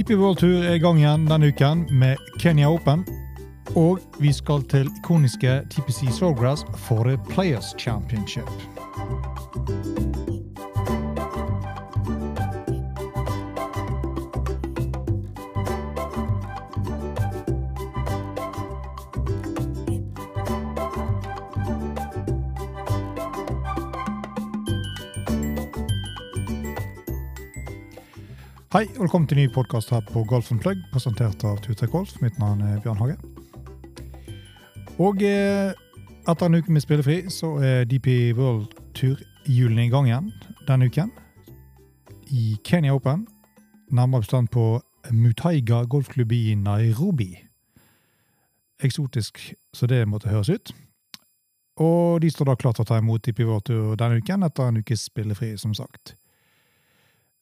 DP World Tour er i gang igjen denne uken med Kenya Open. Og vi skal til ikoniske TPC Sawgrass for the Players Championship. Hei, og velkommen til en ny podkast her på Golf Plug, presentert av Tutek Golf. Mitt navn er Bjørn Hage. Og eh, etter en uke med spillefri, så er DP World Tour-hjulene i gang igjen denne uken. I Kenya Open, nærmere bestemt på Mutaiga golfklubb i Nairobi. Eksotisk så det måtte høres ut. Og de står da klart til å ta imot DP World Tour denne uken, etter en ukes spillefri, som sagt.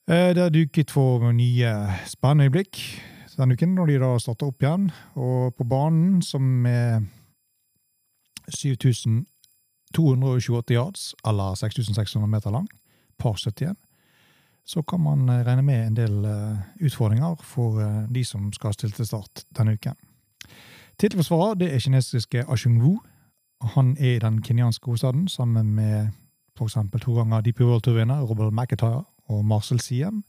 Eh, det har duket for nye spennende øyeblikk denne uken, når de da starter opp igjen. Og på banen, som er 7228 yards, eller 6600 meter lang, par 71, så kan man eh, regne med en del eh, utfordringer for de som skal stille til start denne uken. Tittelforsvarer det er kinesiske Ashung Wu. Han er i den kenyanske hovedstaden sammen med f.eks. to ganger DP World Tour-vinner Robert McIntyre og Marcel Siem,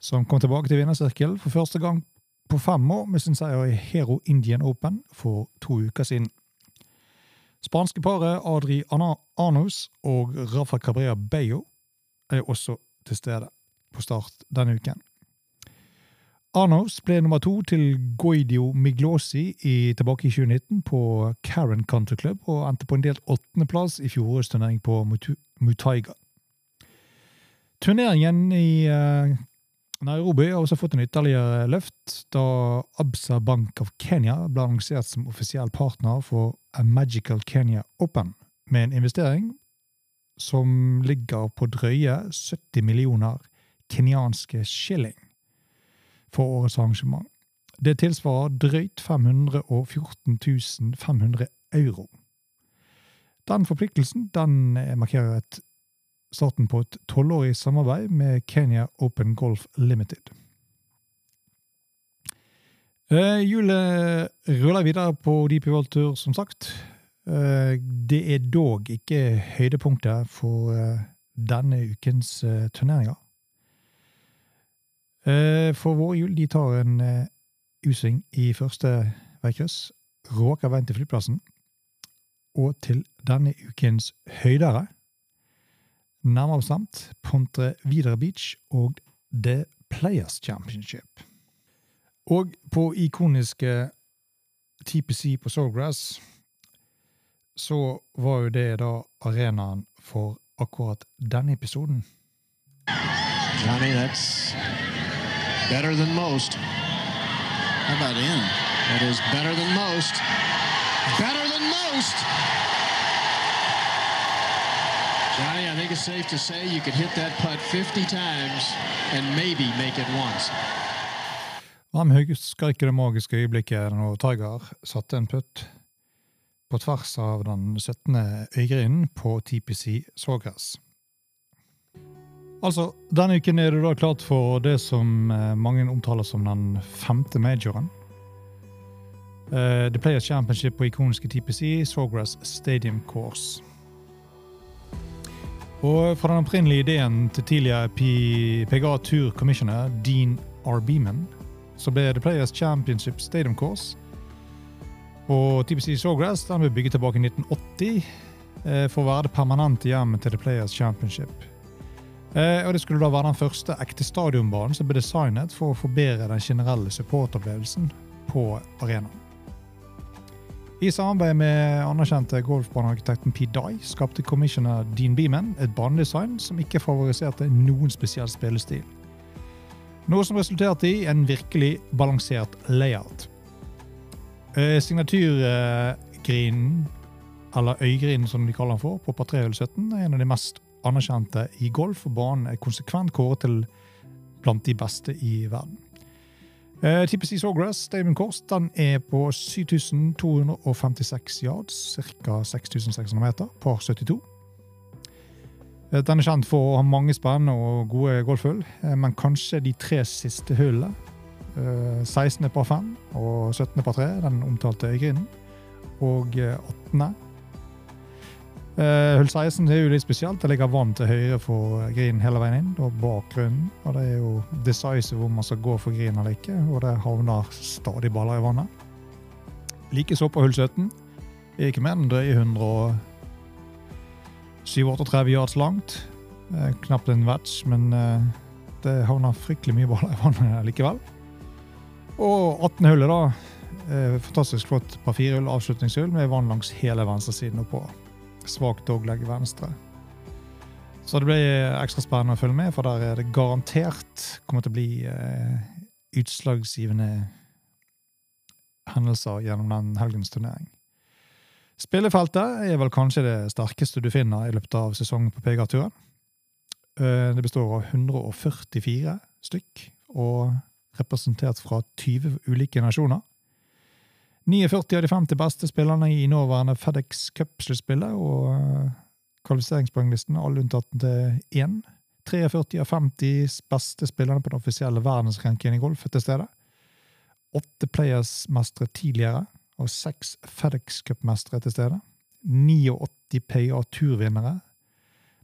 som kom tilbake til vinnersirkelen for første gang på fem år med sin seier i Hero Indian Open for to uker siden. Spanske paret Adri Arnos og Rafa Cabrea Bello er også til stede på start denne uken. Arnos ble nummer to til Guidio Miglosi i, tilbake i 2019 på Karen Country Club, og endte på en delt åttendeplass i fjorårets turnering på Mutaiga. Turneringen i uh, Nairobi har også fått en ytterligere løft, da Absa Bank of Kenya ble annonsert som offisiell partner for A Magical Kenya Open, med en investering som ligger på drøye 70 millioner kenyanske shilling for årets arrangement. Det tilsvarer drøyt 514 500 euro. Den forpliktelsen den markerer et starten på et tolvårig samarbeid med Kenya Open Golf Limited. Uh, Hjulet ruller videre på Deep World Tour, som sagt. Uh, det er dog ikke høydepunktet for uh, denne ukens uh, turneringer. for våre hjul de tar en U-sving i første veikryss, råker veien til flyplassen, og til denne ukens høydere nærmere bestemt Pontre Videre Beach og The Players Championship. Og på ikoniske TPC på Sawgrass så var jo det da arenaen for akkurat denne episoden. Johnny, that's better than most. How about in? That is better than most. Better than most! Johnny, I think it's safe to say you could hit that putt 50 times and maybe make it once. Hvem husker ikke det magiske øyeblikket når Tiger satte en putt på tvers av den 17. øygrinden på TPC Sawgrass? Altså, denne uken er det da klart for det som eh, mange omtaler som den femte majoren. Uh, The Players Championship på ikoniske TPC Sawgrass Stadium Course. Og fra den opprinnelige ideen til tidligere PGA Tour Commissioner Dean R. Beeman, så ble The Players Championship Stadium Course og TPC Sawgrass den ble bygget tilbake i 1980 eh, for å være det permanente hjemmet til The Players Championship. Eh, og Det skulle da være den første ekte stadionbanen som ble designet for å forbedre den generelle supporteropplevelsen på arenaen. I samarbeid med anerkjente golfbanearkitekten P. Dye skapte commissioner Dean Beeman et banedesign som ikke favoriserte noen spesiell spillestil. Noe som resulterte i en virkelig balansert layout. Eh, Signaturgrinen, eller øygrinen som de kaller den for, på par 317 er en av de mest anerkjente i golf, og banen er konsekvent kåret til blant de beste i verden. Uh, eh, TPC Sawgrass Damon Kors, den er på 7256 yards, ca. 6600 meter, par 72. Uh, den er kjent for å ha mange spennende og gode golfhull, uh, men kanskje de tre siste hullene Eh, 16. par 5 og 17. par 3, den omtalte grinden. Og eh, 18. Eh, Hull 16 er jo litt spesielt. Det ligger vann til høyre for grinen hele veien inn, og bakgrunnen. Og det er jo decisive om man skal gå for grinen eller ikke, og det havner stadig baller i vannet. Likeså på hull 17. Er ikke mer enn drøye 137-38 yards langt. Eh, knapt en match, men eh, det havner fryktelig mye baller i vannet likevel. Og 18. hullet, da. Eh, fantastisk flott par firehull avslutningshull med vann langs hele venstresiden oppover. Svakt dogleg venstre. Så det blir ekstra spennende å følge med, for der er det garantert kommer til å bli eh, utslagsgivende hendelser gjennom den helgens turnering. Spillefeltet er vel kanskje det sterkeste du finner i løpet av sesongen på PGA-turen. Eh, Det består av 144 stykk, og representert fra 20 ulike nasjoner. 49 av de 50 beste spillerne i nåværende FedEx Cup-sluttspillet og eh, kvalifiseringspoenglisten, alle unntatt til én. 43 av 50 beste spillerne på den offisielle verdensrankingen i golf er til stede. Åtte Players-mestere tidligere, og seks FedEx Cup-mestere til stede. 89 PA Turvinnere,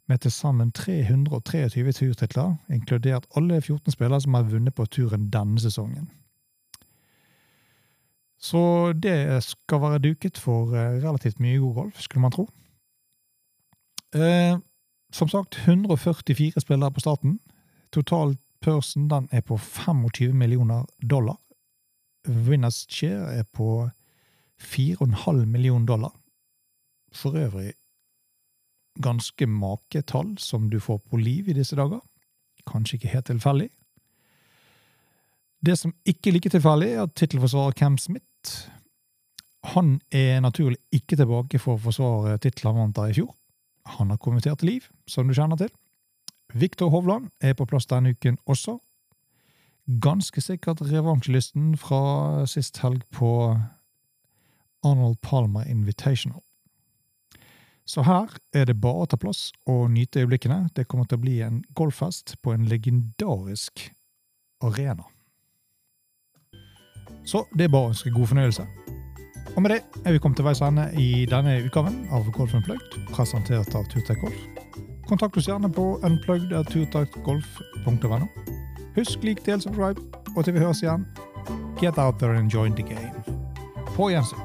med til sammen 323 turtitler, inkludert alle 14 spillere som har vunnet på turen denne sesongen. Så det skal være duket for eh, relativt mye god golf, skulle man tro. Eh, som sagt, 144 spillere på starten. Total person den er på 25 millioner dollar. Winners share er på 4,5 millioner dollar. For øvrig ganske maketall som du får på liv i disse dager. Kanskje ikke helt tilfeldig. Det som ikke er like tilfeldig, er at tittelforsvarer Cam Smith Han er naturlig ikke tilbake for å forsvare tittelen han vant der i fjor. Han har kommentert til liv, som du kjenner til. Viktor Hovland er på plass denne uken også. Ganske sikkert revansjelysten fra sist helg på Arnold Palmer Invitational. Så her er det bare å ta plass og nyte øyeblikkene. Det kommer til å bli en golffest på en legendarisk arena. Så det er bare å ønske god fornøyelse. Og med det er vi kommet til veis ende i denne utgaven av Golf Unplugged, presentert av Turtek Golf. Kontakt oss gjerne på unplugged.turtekgolf.no. Husk lik, del, subscribe, og til vi høres igjen, get out there and join the game. På gjensyn.